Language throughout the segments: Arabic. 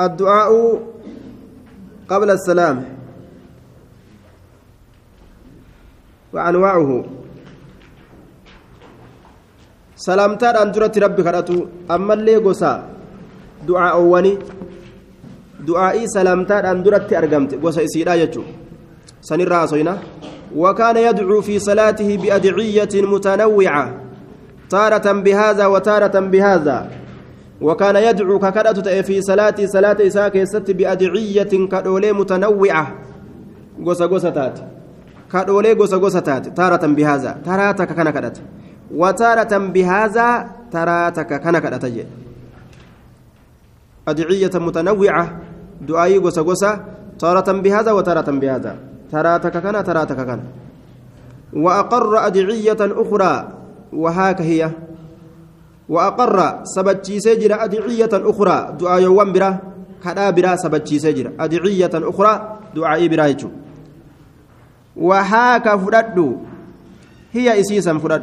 الدعاء قبل السلام وأنواعه salaamtaadhaan duratti rabbi kadhatu ammallee gosa du'aa'owwani du'aa'ii salaamtaadhaan duratti argamte gosa isiidha jechuun sanirraa hasoyna وكان يدعو في صلاته بأدعية متنوعة تارة بهذا وتارة بهذا وكان يدعو ككرة في صلاة صلاة إساك يست بأدعية كدولي متنوعة. غوسا غوسا تات. كدولي غوسا غوسا تات. تارة بهذا. تارة ككنا كدت وتارة بهذا تارة ككنا كدت أدعية متنوعة. دعائي غوسا غوسا تارة بهذا وتارة بهذا. تارة ككنا تارة ككنا وأقر أدعية أخرى. وهاك هي. وأقر سبتشيسي جرا أدعية أخرى دعاء يوم برا كذا برا سبتشيسي جرا. أدعية أخرى دعاء برا يجو. وهاك فرد هي إسيسا فرد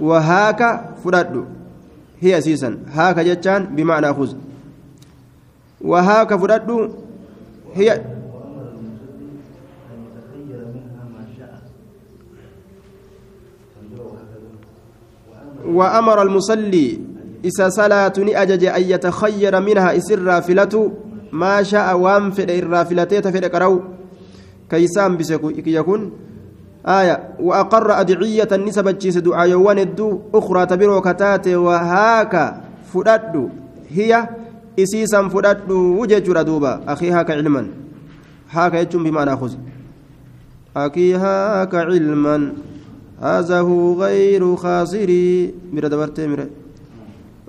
وهاك فرد هي إسيسا. هاك جتان بمعنى خذ. وهاك فرد هي وأمر المصلي إذا صلاة أجج أن يتخير منها إسر فلته ما شاء وام في الرافلتين في الكرو كيسام يكون آية وأقر أدعية النسبة جيس دعاء يوان الدو أخرى تبير كتات وهاك فرد هي إسيسا فرد وجج ردوبا أخي هاك علما. هاك يجم بما نأخذ أخي هاك علما. هذا هو غير خاسري. ميرا دبرت ميرا.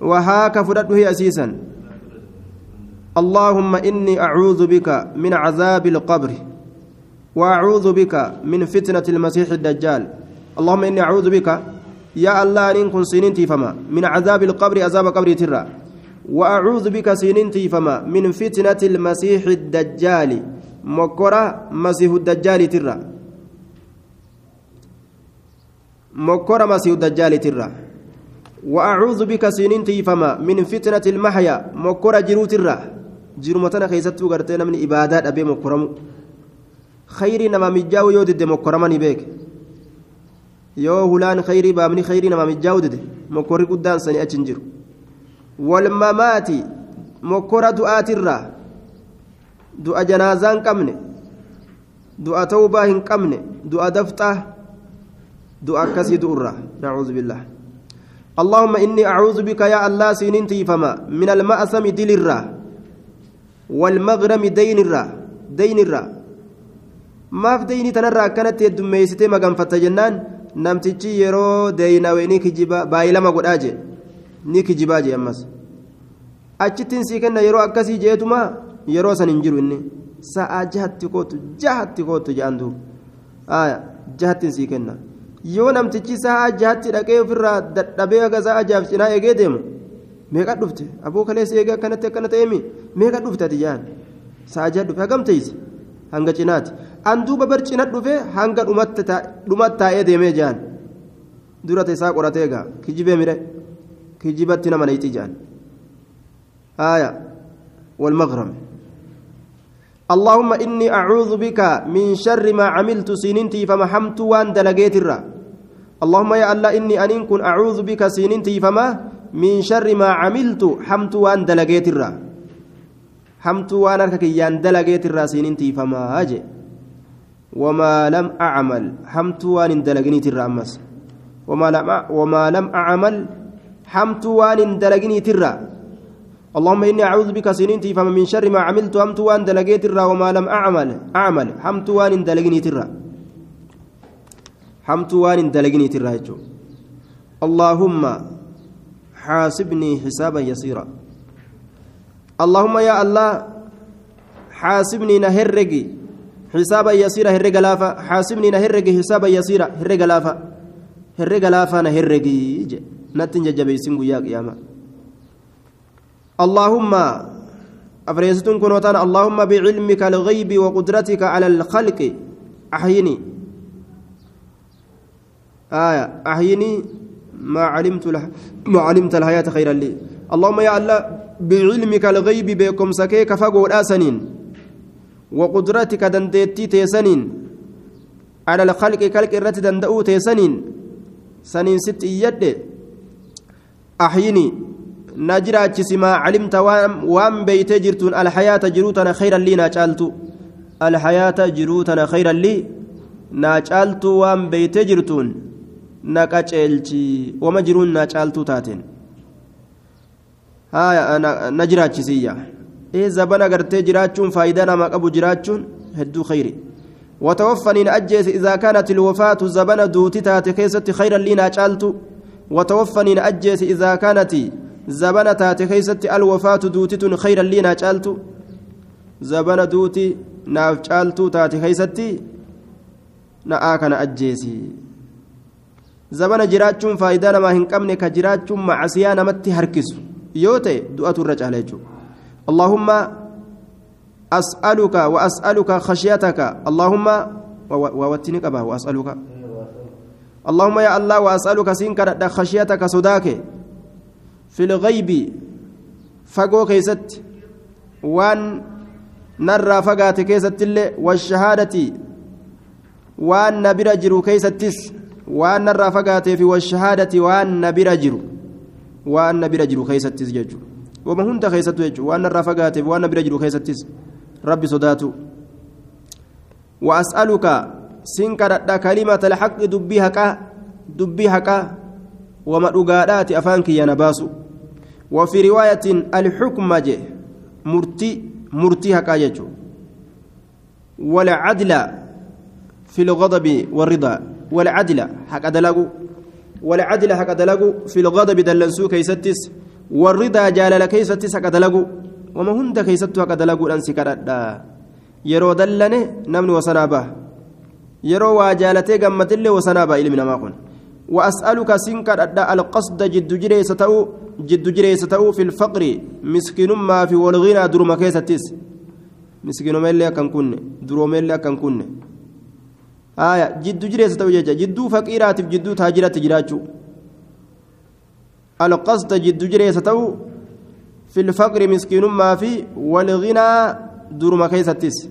وهاك فرده أسيسا. اللهم إني أعوذ بك من عذاب القبر وأعوذ بك من فتنة المسيح الدجال. اللهم إني أعوذ بك. يا الله إن كن سنين فما من عذاب القبر عذاب قبر ترى. وأعوذ بك سنين فما من فتنة المسيح الدجال. مكرة مسيح الدجال ترى. مكر مسيح الدجال ترى وأعوذ بك سنين تيفما من فتنة المحيا مكر جروت الرا جرمتنا خيستو غرتنا من إبادات أبي مكرم خيري نما مجاو يودد مكرمني بيك yoo hulaan khayrii baabni khayrii nama mijjaa'u dide mokkorri guddaan sanii achi hin jiru walmamaati mokkora du'aatirraa du'a janaazaa hin qabne du'a tawbaa hin qabne du'a dafxaa du'a akkasii du'urra nacuuzu billah اللهم إني أعوذ بك يا الله سنين تيفما من المأسم دل الرا والمغرم دين الرا دين الرا ما في ديني تنرى كانت يدميستي مقام فتجنان namtichi yeroo deeynawe ni kijiba baay'ilama godhaa jee ni kijibaa jee ammas achittiin sii kenna yeroo akkasii jeetuma yeroo san hin jiru inni sa'aa jahatti kootu jahatti kootu jedhan duuba jahattiin sii kenna yoo namtichi sa'aa jahatti dhaqee ofirraa dadhabee aga sa'aa jahaaf cinaa eegee deemu meeqa dhufte aboo kalees eegee akkanatti akkana ta'eemi meeqa dhufte ati jaan sa'aa jaha dhufe hagam teeyse hanga cinaati an duuba bar cina dhufe hanga dhumatti taa'ee deemee jaan dura isaa qoratee egaa kijibee mire kijibatti nama nayti jaan haaya والمغرم اللهم إني أعوذ بك من شر ما عملت سننتي فما حمت وان دلقيت الرّ اللهم يا الله إني أن كن أعوذ بك سننتي فما من شر ما عملت حمت وان دلقيت الرّ حمت وان أركك يان دلقيت الرّ سننتي فما أجي. وما لم أعمل حمت وان دلقني الرّ أمس. وما لم وما لم أعمل حمت وان دلقني الرّ اللهم إني أعوذ بك سننتي فما من شر ما عملت حمت وان دلقيت الرّ وما لم أعمل أعمل حمت وان دلقني الرّ hamtuu waan hin dalaginiitirraa jechuudha allaahumma xaasibnii xisaaban yasiira allaahumma yaa allah xaasibnii na herregi xisaaban yasiira herrega laafa xaasibnii na herregi xisaaban yasiira herrega laafa herrega laafa na herregi je afreessituun kunoo taana allaahumma bicilmika alghaybi وقدرتك على الخلق. أحيني. آية. أحيني. ما علمت له ما علمت الحياة خيرا لي. اللهم يا الله بعلمك الغيب بكم سكيك فقول آسنين وقدرتك دندتي تيسنين. على الخلق كلك الرت دندأو تيسنين. سنين ست يد أحيني. نجرا ما علمت وام بيت جرتون الحياة جروتنا خيرا لي ناجالتو الحياة جروتنا خيرا لي ناجالتو وام بيت جرتون. نقاچلچي وما جرون ناجالتو تاتين. هايا نجرا سيا إيه زبنا قرتي جراتشون فايدة ما قبو جراتشون هدو خيري. وتوفني نأجيس إذا كانت الوفاة زبنا دوتي تاتي خيرا لي ناجالتو وتوفني نأجيس إذا كانت lii naa caaltu zabana duuti naaf caaltuu taate keeysatti na'aa kana ajjeesi zabana jiraachuun faayidaa namaa hin qabne ka jiraachuun macasiyaa namatti harkisu yoo ta'e du'atu irra caala jechuudha allahumma أسألك وأسألك خشيتك اللهم ووتني قبا وأسألك اللهم يا الله وأسألك سينك خشيتك صداك في الغيب فقو كيست وان نرى فقات كيست اللي والشهادة وان نبر جرو كيستس وان نرى فقات في والشهادة وان نبر جرو وان نبر جرو كيستس ججو. وما هنت كيست ججو وان نرى فقات وان نبر جرو كيستس ربي صداتو. وأسألك سنكر كلمة الحق دبي حقا دبي حقا وما أقادات أفانك يا نباسو. وفي رواية الحكم جه مرتي مرتي هكايجو والعدل في الغضب والرضا. والعدل حق دلقو. والعدل حق دلقو في الغضب دلنسو كيستس. والرضا جالل كيستس حق دلقو. وما هند كيستو حق yeroo dallane namni wasanaa baha yeroo waa jaalatee gammatillee wasanaa baha ilmi namaa kun وأسألك سنك القصد جد جريس تأو جد جريس تأو في الفقر مسكين ما في والغنى درما كيستيس مسكين ملي كان كن درو ملي كان كن. آية جد جريس جدا جدو فقيرات جدو تاجرات جراجو. القصد جد جريس تأو في الفقر مسكين ما في والغنى درما كيستيس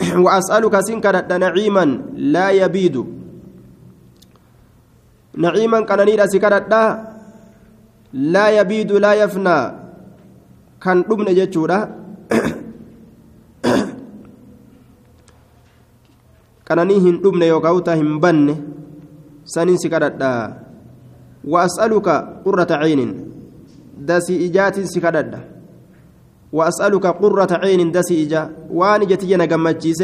وأسألك سنك نعيما لا يبيد. نعيما كاننيرا سكرتا لا يبيد لا يفنى. كان دمنا جچودا kananii hin dhumne yookaan utaa hin banne saniin si kadhadha وأسألك قرة عين. دسي إجات سكدد وأسألك قرة عين دسي إجا. وان إجتي نجمتشيس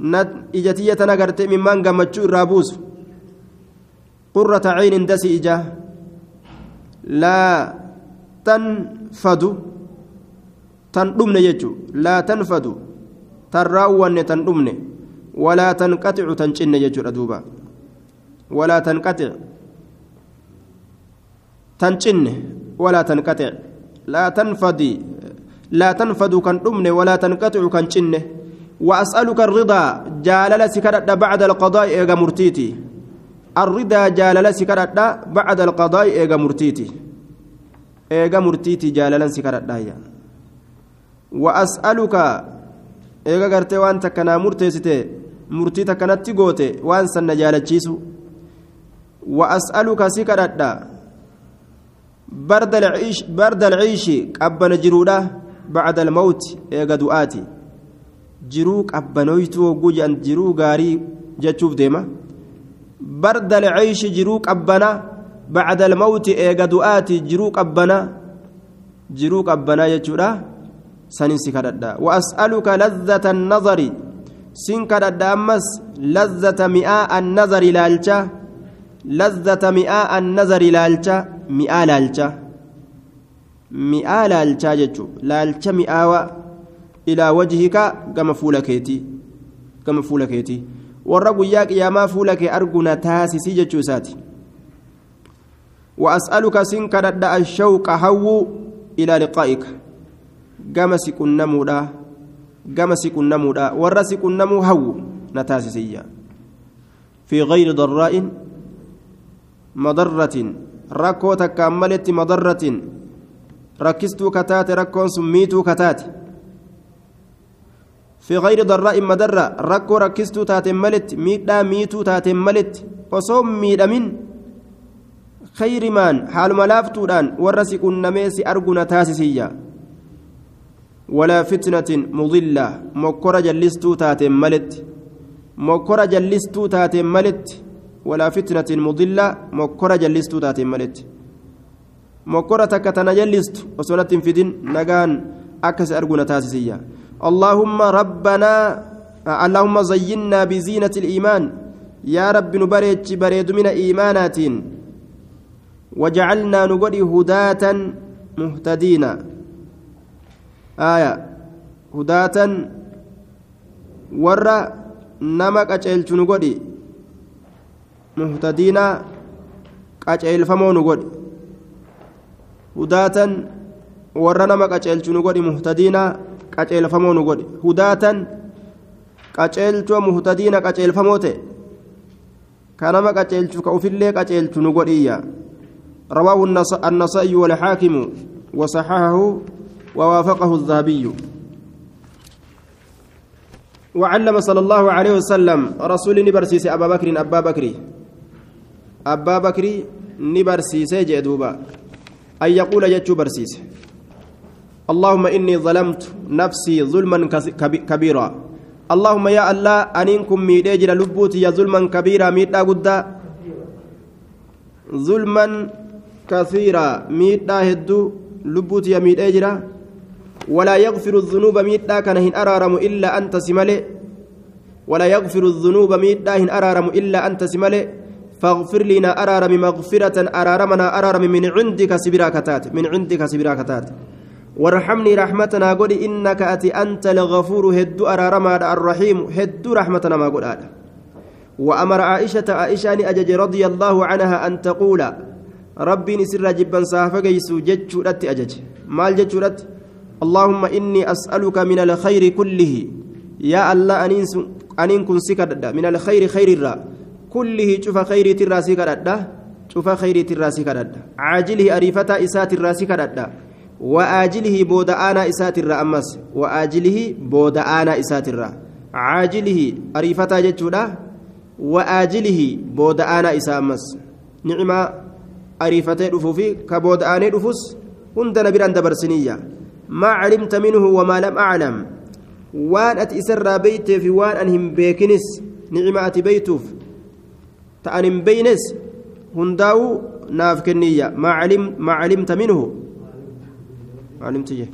نت إجتي تنقرت ممن جمتشو الرابوس قرة عين دسي إجا. لا تنفد. تندمن يجو. لا تنفد. تراون تندمن. ولا تنقطع تنشن يجو ردوبا. ولا تنقطع. تنشن ولا تنقطع. لا تنفدي لا تنفد كندمن. ولا تنقطع كنشن وأسألك الرضا. جالل سكرت بعد القضاء إيغا مرتيتي. الرضا جالل سكرتا بعد القضاء إيغا مرتيتي. إيغا مرتيتي جاللا سكرتا يا وأسألك إيغا غرتي وأن تكنا مرتيستي مرتي تكنتي غوتي وأن سن جالتشيسو وأسألك سكرتا برد العيش برد العيش قبل جرودا بعد الموت إيغا دعاتي jiruu qabbanoytu hogguu jedhan jiruu gaarii jechuuf deema برد العيش جرو قبنا بعد الموت إيغا دؤاتي جرو قبنا جرو قبنا يجورا سنين سكردا وأسألك لذة النظر سنكردا أمس لذة مئاء النظر لالجا. لذة مئاء النظر لالجا مئاء لالجا. مئاء لالجا جتشو لالجا مئاء إلى وجهك كما فولكيتي. كما فولكيتي. Warra guyyaa qiyaamaa fuula kee arguna taasisii jechuu isaati وأسألك سنك رد الشوق هو إلى لقائك كما سكن نمودا كما سكن نمودا ور سكن نمو هو نتاسسيا في غير ضراء مضرة ركوتك كملت مضرة kataate rakkoon sun miituu kataate في غير ضراء مدرة ركو ركستو تاتم ملت ميدا ميتو تاتم ملت. وصوم ميدا من خير مان. حال ملافتودان ورسي كنميسي أرجنا تاسسيا ولا فتنة مضلة. مكرة جلستو تاتم ملت. مكرة جلستو تاتم ملت. ولا فتنة مضلة. مكرة جلستو تاتم ملت. مكرة تكتنا جلست وسنة فدين نجان أكس أرجنا تاسسيا اللهم ربنا اللهم زينا بزينة الإيمان يا رب نبرج بريد من إيمانات وجعلنا نقول هداة مهتدين آية هداة ورّ nama qaceelchu nu godhi muhtadiina qaceelfamoo nu godhi hudaatan warra nama qaceelchu nu qaceelfamoo nu godhe. Hudaatan qaceelchoo muhtadiina qaceelfamoo ta'e. Kanama qaceelchu ka ufillee qaceelchu nu godhiyya. رواه النصائي والحاكم وصححه ووافقه الذهبي وعلم صلى الله عليه وسلم رسول نبرسيس أبا بكر أبا بكر أبا بكر نبرسيس جدوبا أن يقول جتشو برسيس اللهم إني ظلمت نفسي ظلما كبيرا. اللهم يا الله أنكم ميدي لبوتي يا ظلما كبيرا ميدا قدا. ظلما كثيرا ميدا هدو لبوتي يا ميدي ولا يغفر الذنوب ميدا كان أرارم إلا أنت سملي ولا يغفر الذنوب ميدا هن أرارم إلا أنت سملي فاغفر لنا أرارم مغفرة أرارمنا أرارم من عندك سبراكتات من عندك سبراكتات وارحمني رحمتنا قل إنك أتي أنت الغفور هد أرارما الرحيم هد رحمتنا ما قل هذا. وأمر عائشة عائشة أجج رضي الله عنها أن تقول ربي نسر جبا سافقيس جتشورت أجج. مال جتشورت اللهم إني أسألك من الخير كله. يا الله أنين كن سكرد من الخير خير الرا. كله شوف خير ترى سكرد شوف خير ترى سكرد عاجله أريفة إسات الراسي كرد وآجله بود آنا إسات الرا أمس. وآجله بود آنا إسات الرا عاجله أريفتا جتشودا. وآجله بود آنا إسا أمس. نعمة أريفتي رفوفي كبود آني رفوس هند نبيران دبرسنية ما علمت منه وما لم أعلم. إسر بيت في وان أنهم بيكنس. نعمة أتي بيتوف. تأنم بينس. هنداو ناف كنية ما علم ما علمت منه. علمت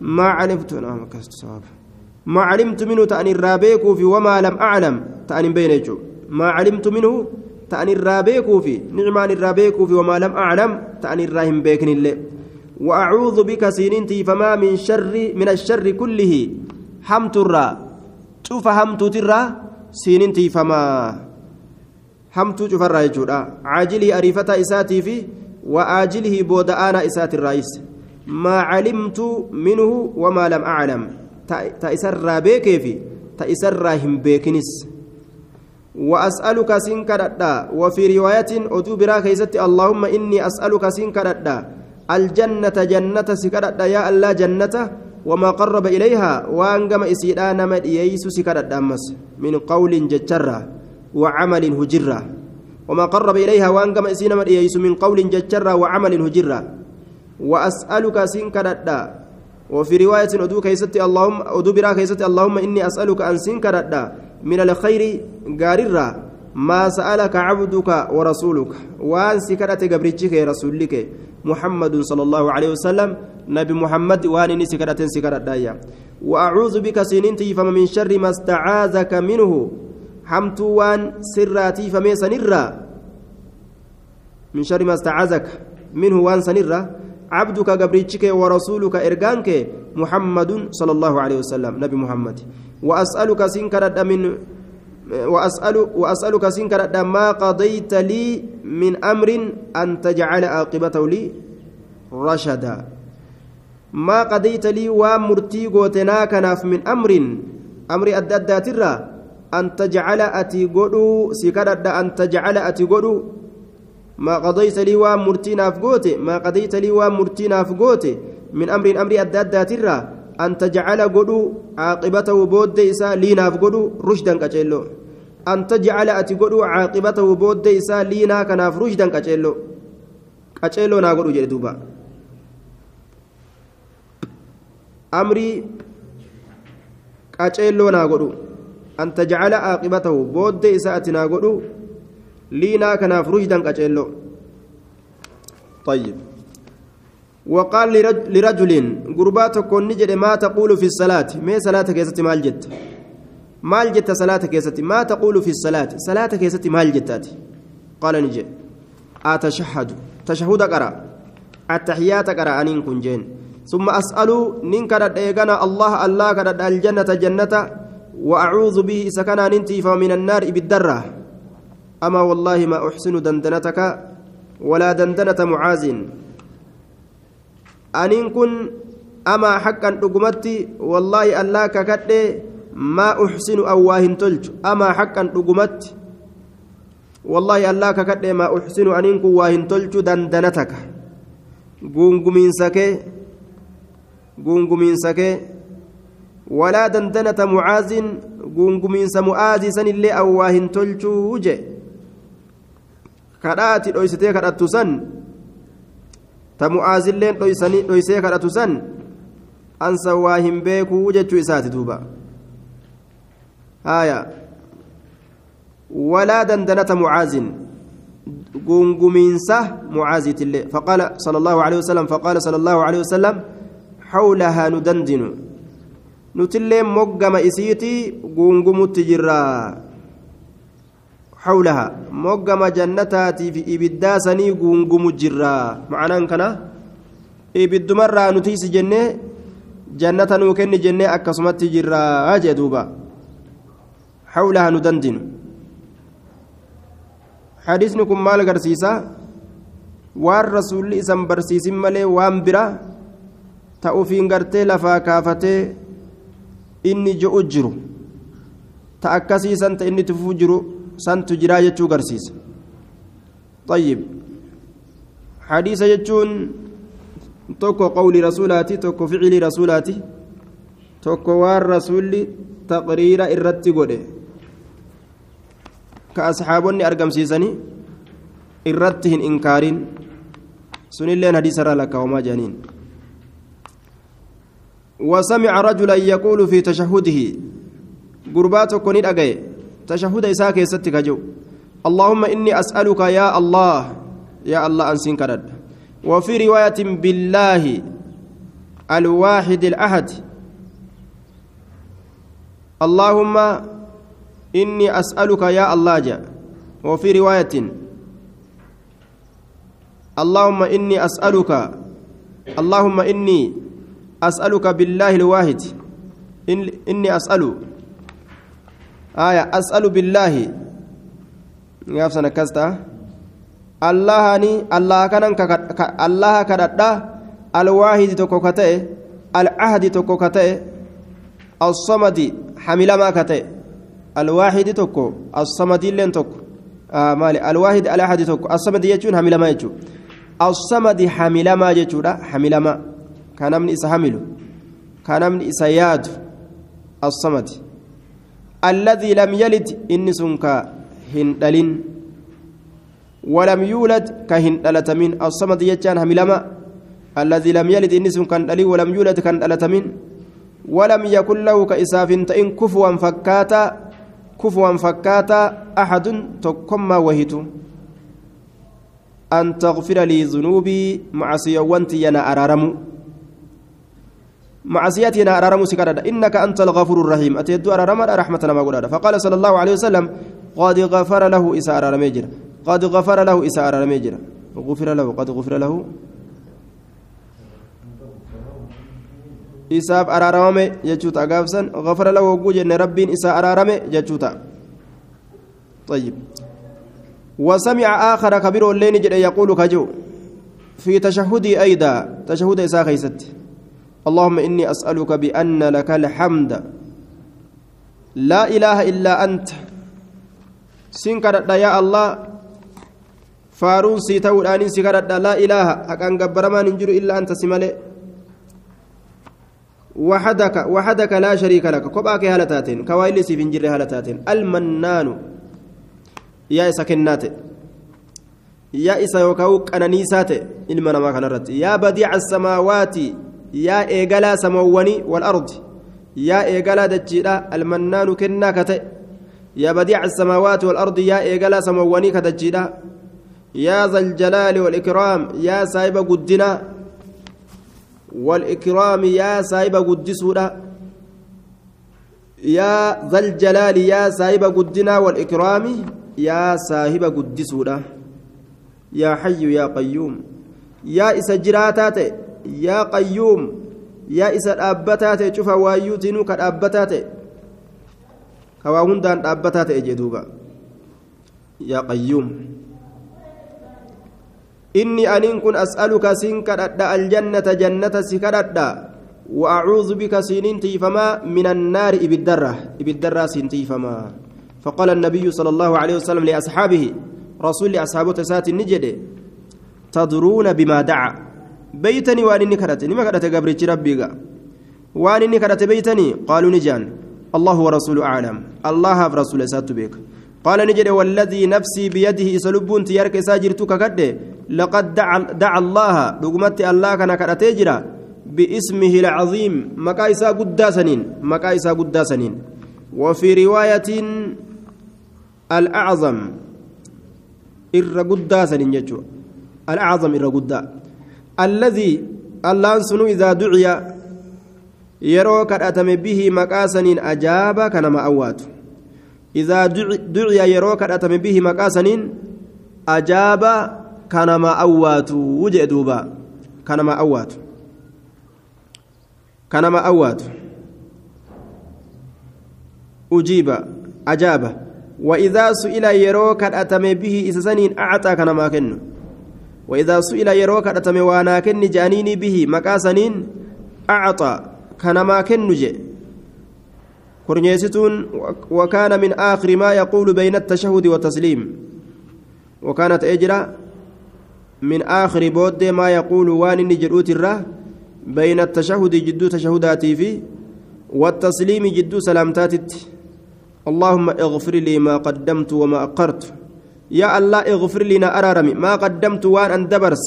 ما علمت أنا مكست صواب. ما علمت منه تأني الرابيك في وما لم أعلم. تأني بين ما علمت منه تأني الرابيك في. نعمان الرابيك في وما لم أعلم. تأني الراهم بيكن الله وأعوذ بك سينتي فما من شر من الشر كله. حمت الرا شوف حمت ترى سينتي فما. حمت شوف الرا عاجله أريفة إساتي في. وآجله بود آنا إسات الرئيس. ما علمت منه وما لم أعلم. تأسر بيكيفي تأسر هم بيكنس. وأسألك سنكردا وفي رواية أتو برا اللهم إني أسألك سنكردا الجنة جنة سكردا يا الله جنة. وما قرب إليها. وأنقم إسيدان مد ييس سكردا أمس من قول ججرة وعمل هجرة وما قرب إليها. وأنقم إسيدان مد ييس من قول ججرة وعمل هجرة وأسألك سنكردا وفي رواية أدو كيستي اللهم أدو برا كيستي اللهم إني أسألك أن سنكردا من الخير قاررا ما سألك عبدك ورسولك. وأن سكرت قبرتك رسولك. محمد صلى الله عليه وسلم. نبي محمد وأن سكرت سكرت دايا وأعوذ بك سننتي فما من شر ما استعاذك منه. حمت سراتي فمي سنرا. من شر ما استعاذك منه وأن سنرا. عبدك قبرتك ورسولك إرجانك محمد صلى الله عليه وسلم نبي محمد. وأسألك سنكرت من وأسأل وأسألك سنكرت ما قضيت لي من أمر أن تجعل عاقبته لي رشدا. ما قضيت لي ومرتي قوتنا من أمر أمر أدى ترى أن تجعل أتي قدو سكرت أن تجعل أتي قدو. ما قضيت لي ومرتي ناف قوتي ما قضيت لي ومرتي ناف قوتي. من أمر أمر أدى ترى أن تجعل قدو عاقبته بود إسا ليناف قدو رشدا كجلو. أن تجعل أتي قدو عاقبته بود إسا لينا كناف رشدا كجلو. كجلو نا قدو جلدوبا أمري كجلو نا قدو. أن تجعل عاقبته بود إسا قدو لينا كناف رشدا كجلو طيب. وقال لرجل قربات كون نجد ما تقول في الصلاة. ما صلاة كيست مال جت؟ مال جت صلاة كيست؟ ما تقول في الصلاة؟ صلاة كيست مال جتات؟ قال نجي. أتشهد. تشهد قرأ التحيات قرأ أنين كنجين. ثم أسأل ننكر إيغانا؟ الله الله كرد الجنة جنة. وأعوذ به سكنا ننتي فمن النار بالدرة أما والله ما أحسن دندنتك ولا دندنة معاذ aniin kun amaa haqqan dhugumatti wallaahi allaa kakadhe maa uxsinu an waa hin tolchu amaa haqqan dhugumatti wallaahi allaa kakadhe maa uxsinu aniin kun waa hin tolchu dandanataka guungumiinsa kee guungumiinsa kee walaa dandanata mucaazin guungumiinsa mu'aazii sanillee an waa hin tolchuu je kadhaa ati dhoysitee kadhattu san ta mu'aazilleen dhoysee kadhatu san ansa waa hin beekuu jechuu isaati duuba haya walaa dandanata mucaazin gungumiinsa mucaaziitillee faqaala sala allahu alehi wasalam faqaala sala allahu alehi wasalam xawlahaa nu dandinu nutillee moggama isiitii gungumutti jirraa حولها موجم جنتاتي في إبدا سني غونغوم جرا معنى كنا إبد مرة نتيس جنة جنة نوكن جنة أكسمت جرا أجدوبا حولها ندندن حديثنكم مال قرسيسا waan rasuulli isan barsiisin malee waan bira ta'uufiin gartee lafaa kaafatee inni je'u jiru ta akkasiisan ta inni tufuu jiru santu jiraa jechuu طيب حديث يجون توكو قول رسولاتي توكو فعل رسولاتي توكو وار رسولي تقرير إرتي قده كأصحابني أرقم سيسني إرتهن إنكارين سنلين حديث لك وما جانين وسمع رجلا يقول في تشهده قرباتك أجي تشهد إساك يستك جو اللهم إني أسألك يا الله يا الله أنسين كرد. وفي رواية بالله الواحد الأحد. اللهم إني أسألك يا الله جاء. وفي رواية اللهم إني أسألك اللهم إني أسألك بالله الواحد. إن إني أسأل آية أسأل بالله gaaf sana akkas ta'a allahani allah kanan allaha kadhadha alwaahidi tokko ka ta'e alcahdi tokko ka ta'e alsamadi hamilamaa ka ta'e alwaahidi tokko alsamadiilleen tokko maali alwaahidi alahadi tokko alsamadi jechuun hamilamaa jechuudha alsamadi hamilamaa jechuudha hamilamaa ka namni isa hamilu ka namni isa yaadu alsamadi alladii lam yalid inni sun ka هندلين ولم يولد كهندلتمين الصمد يجان هملما الذي لم يلد إنس كان دلي ولم يولد كان دلتمين ولم يكن له كإساف تئن كفوا فكاتا كفوا فكاتا أحد تكما وهيت أن تغفر لي ذنوبي معصية وانت ينا أرارم معصيتنا أرارم سكرد إنك أنت الغفور الرحيم. أتيد أرارم رحمتنا ما قلنا فقال صلى الله عليه وسلم قد غفر له إساء رميجر قد غفر له إساء رميجر غفر له قد غفر له. إساء أرارمه جتوت أقافسا. غفر له وجوجن رب إساء أرارمه جتوتا طيب. وسمع آخر كبير اللين جد يقول كجو. في تشهدي أيضا. تشهد إساء خيست. اللهم إني أسألك بأن لك الحمد. لا إله إلا أنت. allah faaruun sii ta'uudhaanin si kadhadha laa ilaaha haqaan gabbaramaan hin jiru illaa anta si malee وحدك وحدك لا شريك لك. كباك هالتاتين. كوايل سيفنجر هالتاتين. المنان. يا سكنات يا إسا يوكاو كنانيسات إلما نما كان يا بديع السماوات. يا إيغالا سمواني والأرض يا إيغالا دجيرا المنان كنا كتئ يا بديع السماوات والأرض يا إيغالا سمواني كدجيرا يا ذا الجلال والإكرام يا سايب قدنا والإكرام يا سايب قدسودا يا ذا الجلال يا سايب قدنا والإكرام يا صاحب قدسودا يا حي يا قيوم يا يا قيوم يا إسا الأبتات شوف وايوتينو كالأبتات كوا هندان أبتات إجدوبا يا قيوم إني أنين كن أسألك سين كرد الجنة جنة سكرد وأعوذ بك سين تيفما من النار إبدرة. إبدرة سين تيفما. فقال النبي صلى الله عليه وسلم لأصحابه رسول أصحابه تسات النجد تدرون بما دعا. بيتني وأن إني كرت نما كرت قبرتي ربي وأن إني كرت بيتني قالوا نجان الله ورسوله أعلم الله ورسوله سات بك قال نجد والذي نفسي بيده سلبون تيارك ساجرتك كده لقد دعا, دعا الله دقمت الله كان كرتيجرا باسمه العظيم مكايسا قداسنين مكايسا قداسنين وفي رواية الأعظم irra guddaa sanin jechuudha. Al'aazam irra sunu idaa duciya yeroo kadhatame bihii maqaa saniin ajaaba kanama awwaatu idaa duciya yeroo kadhatame bihii maqaa saniin ajaaba kanama awwaatu jee duuba kanama awwaatu kanama awwaatu ujiiba ajaaba وإذا سئل يروك أتم به إسسنين أعطى كان ما كنه وإذا سئل يروك أتم وأنا كن جانيني به مكاسنين أعطى كان ما كنه جي كرنيستون وكان من آخر ما يقول بين التشهد والتسليم. وكانت أجرة من آخر بود ما يقول وان نجرؤت الره بين التشهد جدو تشهداتي فيه والتسليم جدو سلامتاتي. اللهم اغفر لي ما قدمت وما أقرت. يا الله اغفر لي أرارمي. ما قدمت وان أن دبرس.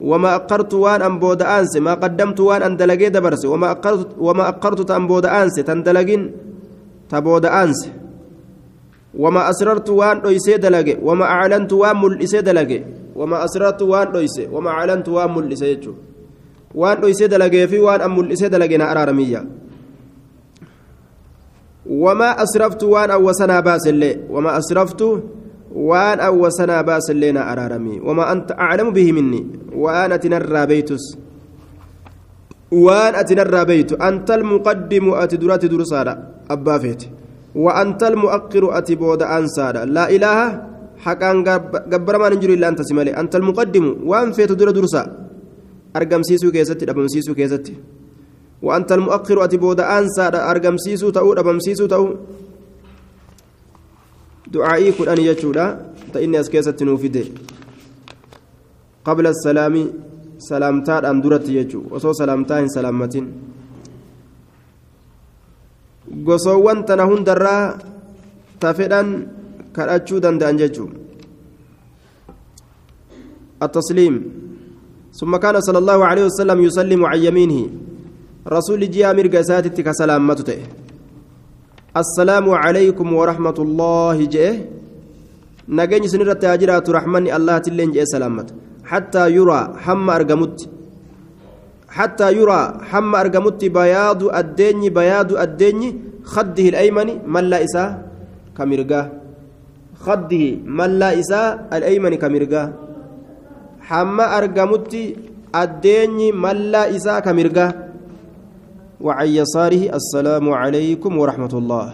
وما أقرت وان أن بود أنس. ما قدمت وان أن دلقي دبرس. وما أقرت وما أقرت تن بود أنس. تندلقين تبود أنس. وما أسررت وان أيسي دلقي. وما أعلنت وان ملئسي دلقي. وما أسررت وان أيسي وما أعلنت وان ملئسي وان أيسي دلقي في وان أم ملئسي دلقي أرارمية. وما أسرفت وأن أوسنا باس اللي وما أسرفت وأن أوسنا باس اللينا أرارمي وما أنت أعلم به مني وأنا تنرى بيتس وأن أتنرى بيت أنت المقدم أتدرات درسارة أبا فيت وأنت المؤخر أتبود أنسارة لا إله حقا قبر ما ننجر إلا أنت سمالي أنت المقدم وأن فيت در درسا أرقم سيسو كيستي أبم سيسو كيستي وأنت المؤخر أتبود أنسى أرقم سيسو تأو أبم سيسو دعائي كن أن يجودا تإني أسكيسة نوفيدي قبل السلام سلامتان أن درت يجو وصو سلامتان سلامتين gosoowwan tana hundarraa tafedhan kadhachuu danda'an jechuun التسليم ثم كان صلى الله عليه وسلم يسلم عن يمينه رسول جاء مرقى ساتتك سلامته السلام عليكم ورحمة الله جاء نجني سنرة تاجرات رحمن الله تلين جاء سلامت حتى يرى حم أرجمت حتى يرى حم أرجمت بياض الدني بياض الدني خده الأيمن من لا إساء كمرقاه خده من لا إساء الأيمن كمرقاه حم أرجمت الدني من لا إساء كمرقاه وعن يساره السلام عليكم ورحمة الله.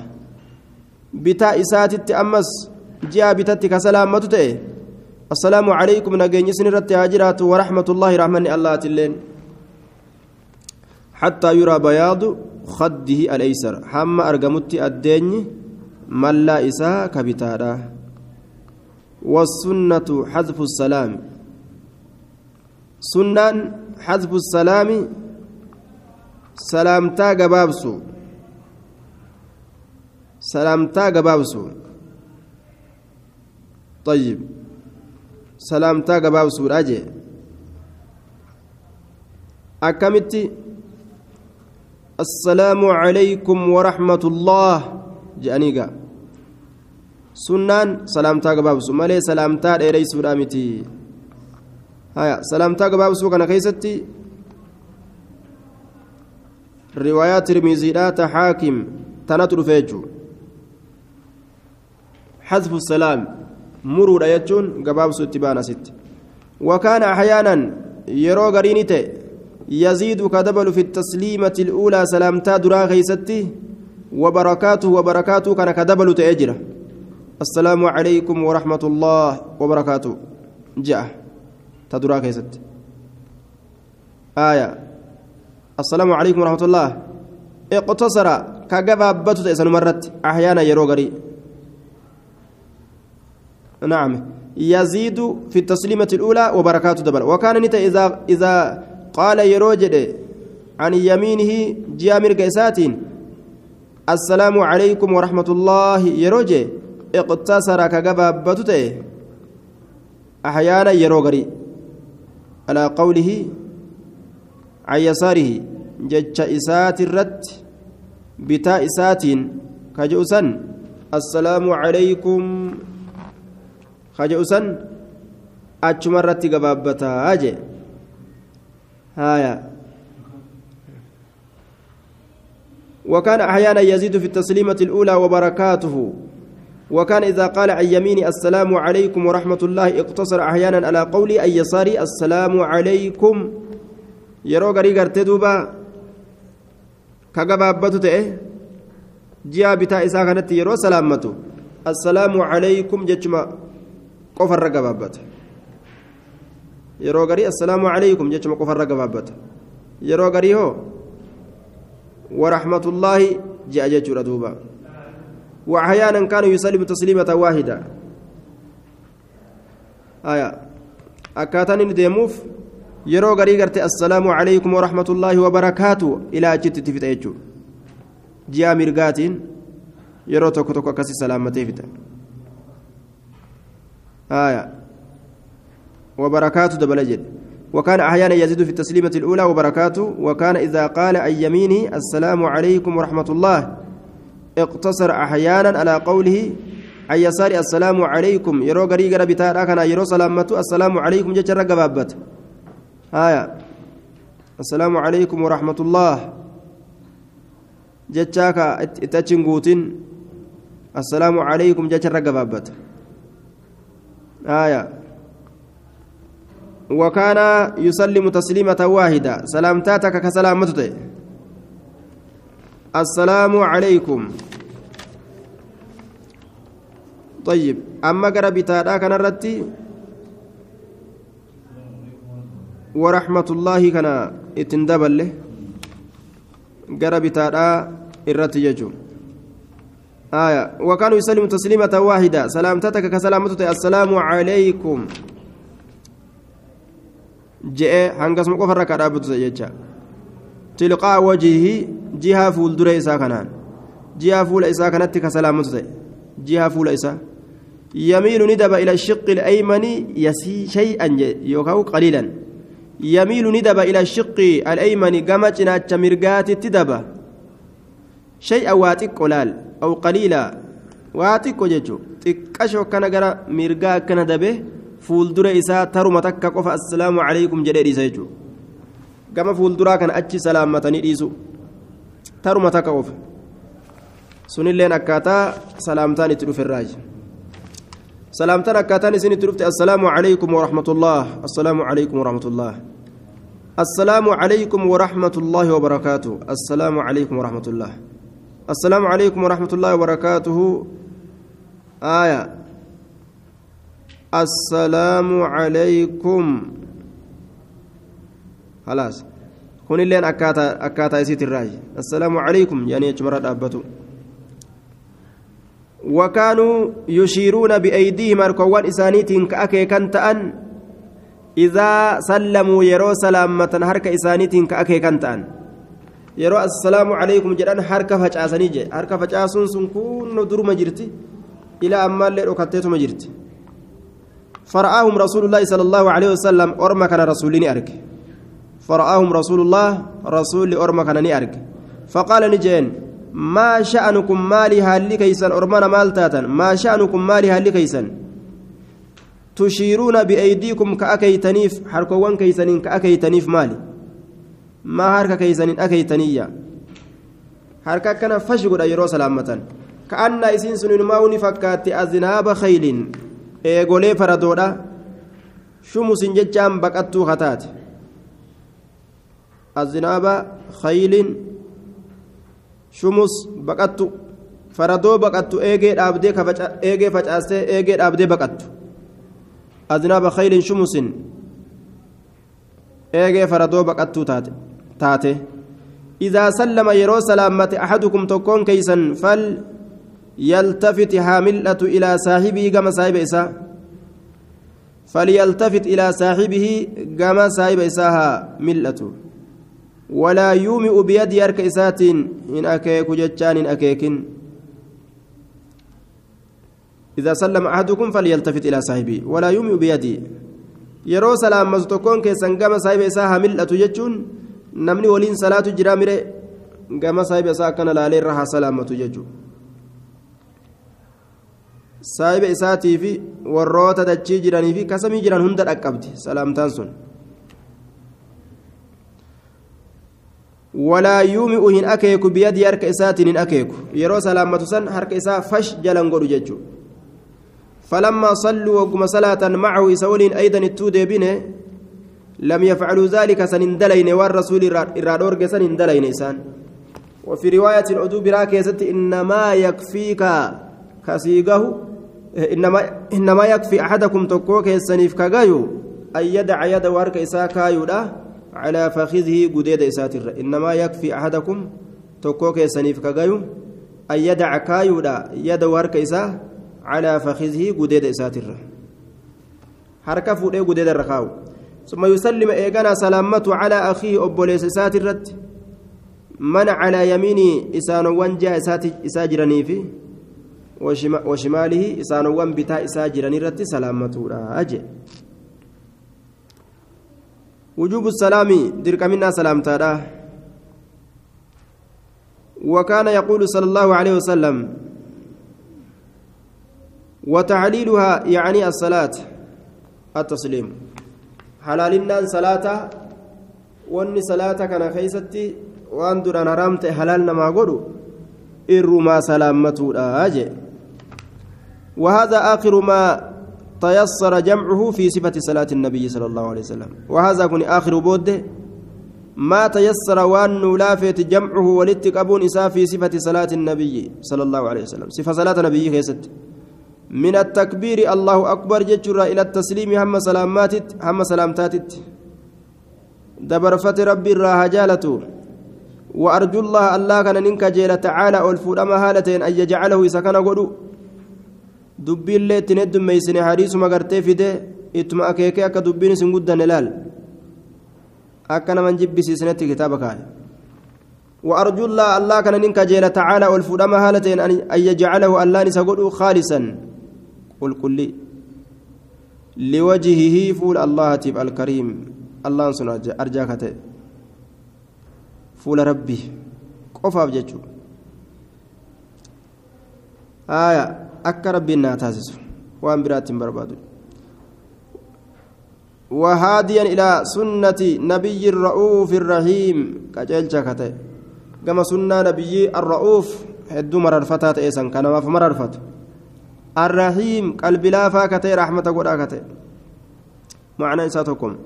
بتا إساتت أمس جاء بتتك سلامة السلام عليكم نجين سنرت هاجرات ورحمة الله رحمن الله تلين. حتى يرى بياض خده الأيسر. حما أرقمت الدين من لا إساء كبتارا. والسنة حذف السلام. سنان حذف السلام salaamtaa gabaabsu salaamtaa gabaabsu طيب salaamtaa gabaabsuudha jee akkamitti assalaamu calaykum waraxmatullaah jedhanii gaa sunnaan salaamtaa gabaabsu malee salaamtaa dheereysuudha miti haya salaamtaa gabaabsuu kana keeysatti riwaayaa tirmiziidha ta xaakim tanatu dhufe jechuu xadfu salaam muruudha jechuun gabaabsuu itti baan asitti wakaana axyaanan yeroo gariini ta'e yaziidu ka dabalu fi tasliimati il'uulaa salaamtaa duraa keeysatti وبركاته وبركاته كان كدبل تأجره السلام عليكم ورحمة الله وبركاته جاء تدرا كيست آية السلام عليكم ورحمة الله. اقتصر كجبابته تأسن مرت. أحيانا يروغري. نعم. يزيد في التسليمة الأولى وبركاته دبل وكان نتا إذا إذا قال يروجد عن يمينه جامر قيساتين السلام عليكم ورحمة الله. يروجي اقتصر كجبابته أحيانا يروغري. على قوله عن يساره جج إسات الرد بتاء إسات كجؤسا السلام عليكم خجؤسا أجمرت قبابتا أجي. هايا. وكان أحيانا يزيد في التسليمة الأولى وبركاته. وكان إذا قال عن يميني السلام عليكم ورحمة الله اقتصر أحيانا على قولي أن يساري السلام عليكم. Yeroo garii gartee duuba ka gabaabbatu ta'e ji'a bitaa isaa kanatti yeroo salaammatu assalaamu calaykum jechuma qofarra gabaabbata yeroo garii assalaamu calaykum jechuma qofarra gabaabbata yeroo garii hoo waraxmatullaahi ji'a jechuudha duuba وأحيانا كانوا يسلم تسليمة واحدة آية أكاتني ديموف yeroo garii garte assalaamu calaykum waraxmatullaahi wabarakaatu ilaa achitti itti fixa jechuu ji'a mirgaatiin yeroo tokko tokko akkasi aya wabarakaatu dabala jedhe وكان أحيانا يزيد في التسليمة الأولى وبركاته وكان إذا قال عن يمينه السلام عليكم ورحمة الله اقتصر أحيانا على قوله عن يسار السلام عليكم يرو غريغر بتاعنا كان يرو سلامته السلام عليكم جچر غبابته آية. السلام عليكم ورحمة الله. جتشاك اتشنغوتين السلام عليكم جتشر قبابت آية. وكان يسلم تسليمة واحدة. سلامتاتك كسلامتك السلام عليكم. طيب أما قربتا كان الرتي ورحمة الله كان اتندبل له قرب تارا الرتيجو آية وكانوا يسلم تسليمة واحدة سلامتك كسلامتك السلام عليكم جاء هنقسم قفر كرابط زيجا تلقاء وجهه جهة فول دري إسا كنان جهة فول إسا كانت كسلامتك جهة فول إسا يميل ندب إلى الشق الأيمن يسي شيئا يوكاو قليلا يميل ندب إلى الشق الأيمن كما جنات مرقات تدبا شيئا واتق قلال أو قليلا واتق ججو تكشو كان غرا مرقا كان دبه fuuldura isaa taruma takka qofa assalaamu calaykum jedhee dhiisa jechuudha gama fuulduraa kan achi salaammatanii dhiisu taruma takka qofa sunilleen akkaataa salaamtaan itti dhuferraaji salaamtaan akkaataan isin itti dhufte assalaamu calaykum warahmatullah assalaamu calaykum warahmatullah السلام عليكم ورحمة الله وبركاته. السلام عليكم ورحمة الله. السلام عليكم ورحمة الله وبركاته. آية. السلام عليكم. خلاص. كون اللين أكاتا أكاتا يسيت الرأي. السلام عليكم. يعني يجمرات أبتو. وكانوا يشيرون بأيديهم أركوان إسانيتين كأكي كنتأن. إذا سلموا يرو سلامة هرك إسانيتين كأكي كنتأن. yeroo assalaamu calaykum jedhan harka facaasanii jee harka facaasuun sun kunno duruma jirti ilaa ammaallee dhokatteetuma jirti فرآهم رسول الله صلى الله عليه وسلم أرمى كان رسولين أرك. فرآهم رسول الله رسول أرمى كان أرك. فقال نجين ما شأنكم مالي هالي كيسا أرمانا مالتاتا ما شأنكم مالي هالي كيسا تشيرون بأيديكم كأكيتنيف حركوان كيسنين كأكيتنيف مالي. ما حركة كيسنين أكيتنية؟ حركة كان فشقود أيرو سلامة كأن إسين سنين ماوني فكات أذناب خيل eegolee faradoodha shumusin jechaan baqattuu kataate azinaaba khayliin shumus baqattu faradoo baqattu eegee dhaabdee eegee facaastee eegee dhaabdee baqattu azinaaba khayliin shumusin eegee faradoo baqattuu taate taate إذا سلم يرو سلامة أحدكم تكون كيسا فل يلتفت حاملة إلى صاحبه كما صاحب إساء فليلتفت إلى صاحبه كما صاحب إساها ملة ولا يومئ بيد يرك إسات إن أكيك جتان إن أكيك إذا سلم أحدكم فليلتفت إلى صاحبه ولا يومئ بيدي tokkoon keessan gama saahiba isaa hamil'atu jechuun namni waliin salaatu jira mire gama saahiba isaa akkana laalee irra haa salaammatu jechuudha saahiba isaatii fi warroota dachii jiranii fi kasamii jiran hunda dhaqqabdi salaamtaan sun walaa yuumi'u hin akeeku biyadii harka isaatiin hin akeeku yeroo salaammatu san harka isaa fash jalan godhu jechuudha فلما صلوا وقم صلاة معه يسولين أيضا التودي بنه لم يفعلوا ذلك سنندلين والرسول إرادور سنندلين إنسان وفي رواية العدو براكزة إنما يكفيك كسيقه إنما إنما يكفي أحدكم تكوك السنيف كغايو أن يدع يد ورك إساكا يودا على فخذه قديد إساتر. إنما يكفي أحدكم تكوك السنيف كغايو أن يدع كايودا يد ورك إساكا على فخذه قديد إساتر. حركة فودي قديد الرخاو. ثم يسلم إيقنا سلامته على أخيه أبوليس إساترت من على يمينه إسانوان جاء إساجرني فيه وشماله إسانوان بتاء إساجرني رت سلامته أجي. وجوب السلام درك منا سلامتا وكان يقول صلى الله عليه وسلم وتعليلها يعني الصلاة التسليم. حلالنا صلاة واني صلاة كان خيستي وان دران حرامت حلالنا ما قدو إرما سلامته وهذا آخر ما تيسر جمعه في صفة صلاة النبي صلى الله عليه وسلم. وهذا كن آخر بود ما تيسر وأن لافت جمعه ولتقبون إساء في صفة صلاة النبي صلى الله عليه وسلم. صفة صلاة النبي خيستي من التكبير الله أكبر جتر إلى التسليم هم سلاماتت هم سلامتاتت. دبر فت ربي الراها جالته وأرجو الله الله كان ننك جيل تعالى أما هالتين أن يجعله سكن قدو تند ميسن حديث ما قرتي في ده إتما أكيكي أكا دبين سنقود نلال أكنا من جب سنة كتابك وأرجو الله الله كان ننك جيل تعالى أما هالتين أن يجعله الله نسقدو خالصا قل كل لوجهه فول الله تيب الكريم الله سن أرجاك فول ربي قفاف جتشو آية أكا ربي ناتاسس وأن برات بربادو وهاديا إلى سنة نبي الرؤوف الرحيم كجيل كتئ كما سنة نبي الرؤوف هدو مررفتات إيسان كان ما فمررفت الرحيم قلب لا فاكتي رحمة قد أكتي معنى إساتكم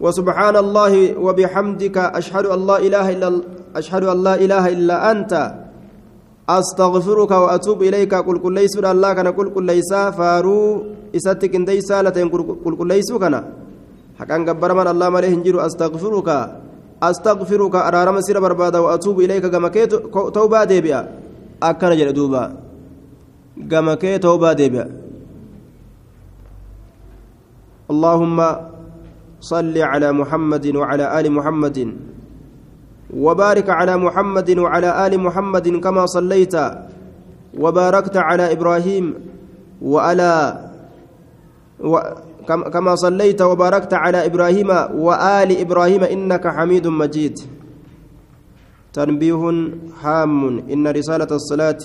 وسبحان الله وبحمدك أشهد أن لا إله إلا أشهد أن لا إله إلا أنت أستغفرك وأتوب إليك. قل قل ليس الله كان قل قل ليس فارو إساتك إن دي سالة قل قل ليس كان. حقا قبر من الله مليه انجر أستغفرك. أستغفرك. أرارم سير بربادا وأتوب إليك. كما كيت توبة ديبيا. أكن جل دوبا. كما توبة ديبيا. اللهم صل على محمد وعلى آل محمد. وبارك على محمد وعلى آل محمد كما صليت وباركت على إبراهيم وعلى و كما صليت وباركت على إبراهيم وآل إبراهيم إنك حميد مجيد. تنبيه هام. إن رسالة الصلاة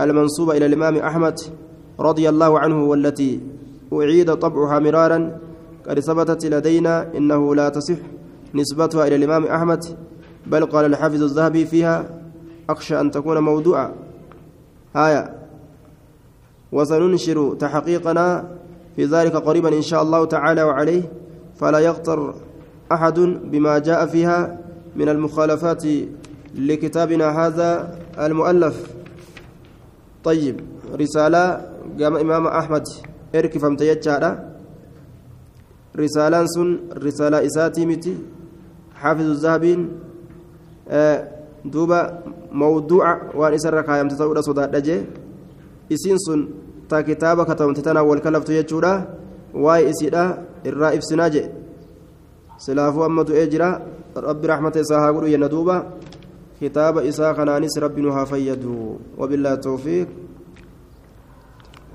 المنصوبة إلى الإمام أحمد رضي الله عنه والتي أعيد طبعها مرارا قد ثبتت لدينا إنه لا تصح نسبتها إلى الإمام أحمد بل قال الحافظ الذهبي فيها أخشى أن تكون موضوعا. هايا وسننشر تحقيقنا في ذلك قريبا إن شاء الله تعالى وعليه. فلا يغتر أحد بما جاء فيها من المخالفات لكتابنا هذا المؤلف. طيب. رسالة قام إمام أحمد. إركفمت يجارة رسالة رسالة إساتي متي. حافظ الذهبين آه دوبا موضوع وان إسر كايم تتودا صدا دجي إسين سن تا كتابة كتبت تنا والكلفت يجورا واي إسيدا الرائف سناجي سلافو أمة إجرا رب رحمة إساها قلوا يندوبا كتاب إساء خنانيس ربنا فيدو وبالله التوفيق